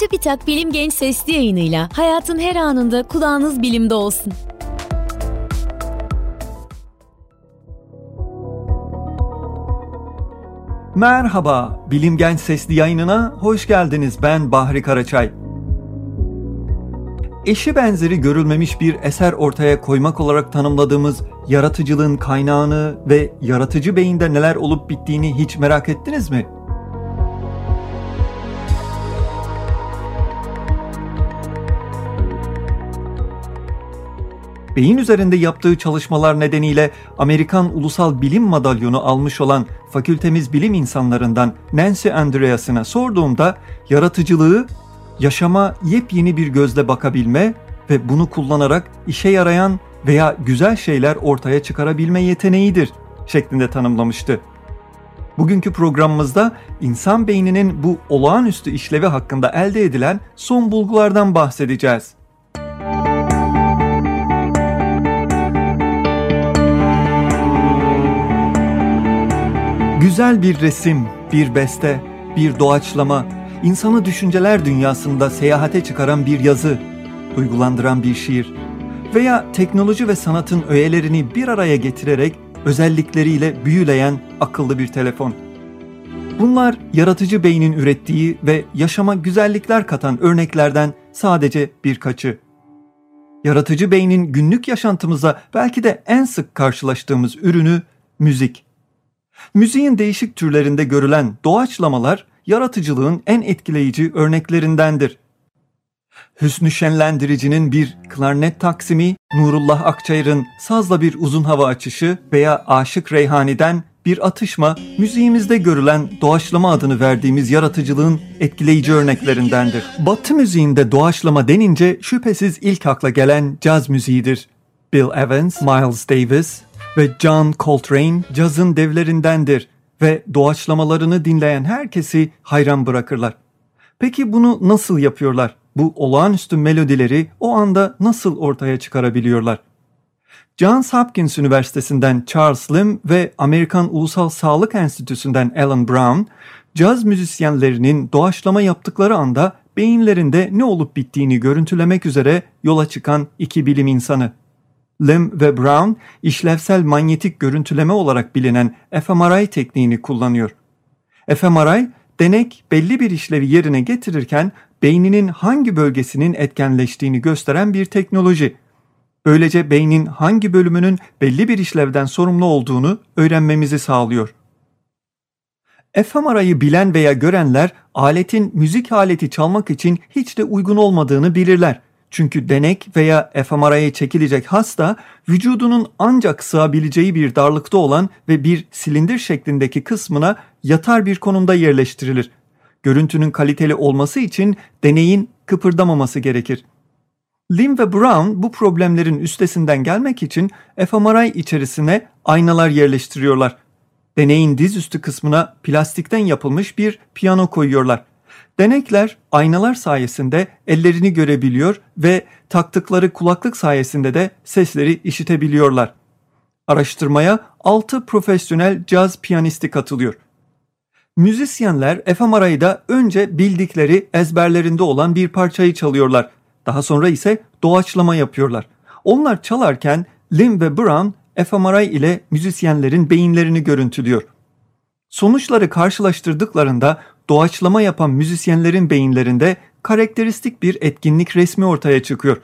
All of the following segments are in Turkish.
TÜBİTAK Bilim Genç Sesli yayınıyla hayatın her anında kulağınız bilimde olsun. Merhaba, Bilim Genç Sesli yayınına hoş geldiniz. Ben Bahri Karaçay. Eşi benzeri görülmemiş bir eser ortaya koymak olarak tanımladığımız yaratıcılığın kaynağını ve yaratıcı beyinde neler olup bittiğini hiç merak ettiniz mi? Beyin üzerinde yaptığı çalışmalar nedeniyle Amerikan Ulusal Bilim Madalyonu almış olan fakültemiz bilim insanlarından Nancy Andreas'ına sorduğumda yaratıcılığı yaşama yepyeni bir gözle bakabilme ve bunu kullanarak işe yarayan veya güzel şeyler ortaya çıkarabilme yeteneğidir şeklinde tanımlamıştı. Bugünkü programımızda insan beyninin bu olağanüstü işlevi hakkında elde edilen son bulgulardan bahsedeceğiz. Güzel bir resim, bir beste, bir doğaçlama, insanı düşünceler dünyasında seyahate çıkaran bir yazı, duygulandıran bir şiir veya teknoloji ve sanatın öğelerini bir araya getirerek özellikleriyle büyüleyen akıllı bir telefon. Bunlar yaratıcı beynin ürettiği ve yaşama güzellikler katan örneklerden sadece birkaçı. Yaratıcı beynin günlük yaşantımıza belki de en sık karşılaştığımız ürünü müzik. Müziğin değişik türlerinde görülen doğaçlamalar yaratıcılığın en etkileyici örneklerindendir. Hüsnü Şenlendirici'nin bir klarnet taksimi, Nurullah Akçayır'ın sazla bir uzun hava açışı veya Aşık Reyhani'den bir atışma müziğimizde görülen doğaçlama adını verdiğimiz yaratıcılığın etkileyici örneklerindendir. Batı müziğinde doğaçlama denince şüphesiz ilk akla gelen caz müziğidir. Bill Evans, Miles Davis, ve John Coltrane cazın devlerindendir ve doğaçlamalarını dinleyen herkesi hayran bırakırlar. Peki bunu nasıl yapıyorlar? Bu olağanüstü melodileri o anda nasıl ortaya çıkarabiliyorlar? Johns Hopkins Üniversitesi'nden Charles Lim ve Amerikan Ulusal Sağlık Enstitüsü'nden Alan Brown, caz müzisyenlerinin doğaçlama yaptıkları anda beyinlerinde ne olup bittiğini görüntülemek üzere yola çıkan iki bilim insanı. Lim ve Brown işlevsel manyetik görüntüleme olarak bilinen fMRI tekniğini kullanıyor. fMRI, denek belli bir işlevi yerine getirirken beyninin hangi bölgesinin etkenleştiğini gösteren bir teknoloji. Böylece beynin hangi bölümünün belli bir işlevden sorumlu olduğunu öğrenmemizi sağlıyor. fMRI'yi bilen veya görenler aletin müzik aleti çalmak için hiç de uygun olmadığını bilirler. Çünkü denek veya fMRI'ye çekilecek hasta vücudunun ancak sığabileceği bir darlıkta olan ve bir silindir şeklindeki kısmına yatar bir konumda yerleştirilir. Görüntünün kaliteli olması için deneyin kıpırdamaması gerekir. Lim ve Brown bu problemlerin üstesinden gelmek için fMRI içerisine aynalar yerleştiriyorlar. Deneyin dizüstü kısmına plastikten yapılmış bir piyano koyuyorlar. Denekler aynalar sayesinde ellerini görebiliyor ve taktıkları kulaklık sayesinde de sesleri işitebiliyorlar. Araştırmaya 6 profesyonel caz piyanisti katılıyor. Müzisyenler fMRI'da önce bildikleri ezberlerinde olan bir parçayı çalıyorlar. Daha sonra ise doğaçlama yapıyorlar. Onlar çalarken Lim ve Brown fMRI ile müzisyenlerin beyinlerini görüntülüyor. Sonuçları karşılaştırdıklarında doğaçlama yapan müzisyenlerin beyinlerinde karakteristik bir etkinlik resmi ortaya çıkıyor.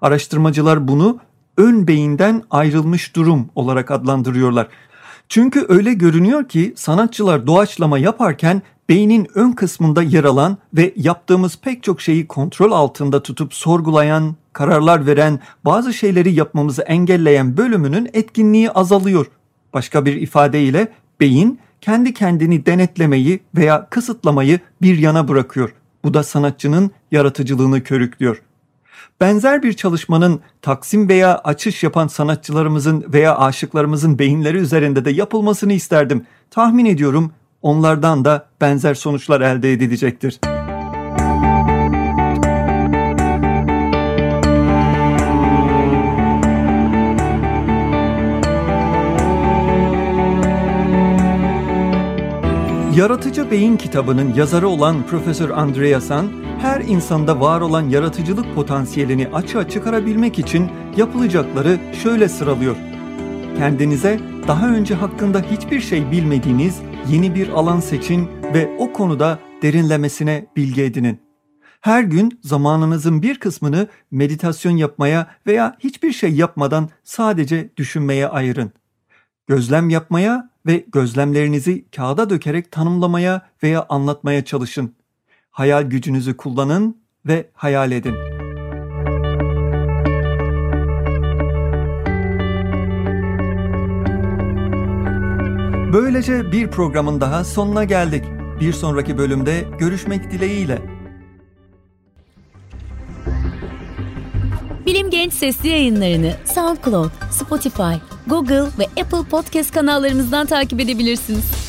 Araştırmacılar bunu ön beyinden ayrılmış durum olarak adlandırıyorlar. Çünkü öyle görünüyor ki sanatçılar doğaçlama yaparken beynin ön kısmında yer alan ve yaptığımız pek çok şeyi kontrol altında tutup sorgulayan, kararlar veren, bazı şeyleri yapmamızı engelleyen bölümünün etkinliği azalıyor. Başka bir ifadeyle beyin kendi kendini denetlemeyi veya kısıtlamayı bir yana bırakıyor. Bu da sanatçının yaratıcılığını körüklüyor. Benzer bir çalışmanın taksim veya açış yapan sanatçılarımızın veya aşıklarımızın beyinleri üzerinde de yapılmasını isterdim. Tahmin ediyorum onlardan da benzer sonuçlar elde edilecektir. Yaratıcı Beyin kitabının yazarı olan Profesör Andreasen, her insanda var olan yaratıcılık potansiyelini açığa çıkarabilmek için yapılacakları şöyle sıralıyor. Kendinize daha önce hakkında hiçbir şey bilmediğiniz yeni bir alan seçin ve o konuda derinlemesine bilgi edinin. Her gün zamanınızın bir kısmını meditasyon yapmaya veya hiçbir şey yapmadan sadece düşünmeye ayırın. Gözlem yapmaya ve gözlemlerinizi kağıda dökerek tanımlamaya veya anlatmaya çalışın. Hayal gücünüzü kullanın ve hayal edin. Böylece bir programın daha sonuna geldik. Bir sonraki bölümde görüşmek dileğiyle. Bilim Genç sesli yayınlarını SoundCloud, Spotify, Google ve Apple Podcast kanallarımızdan takip edebilirsiniz.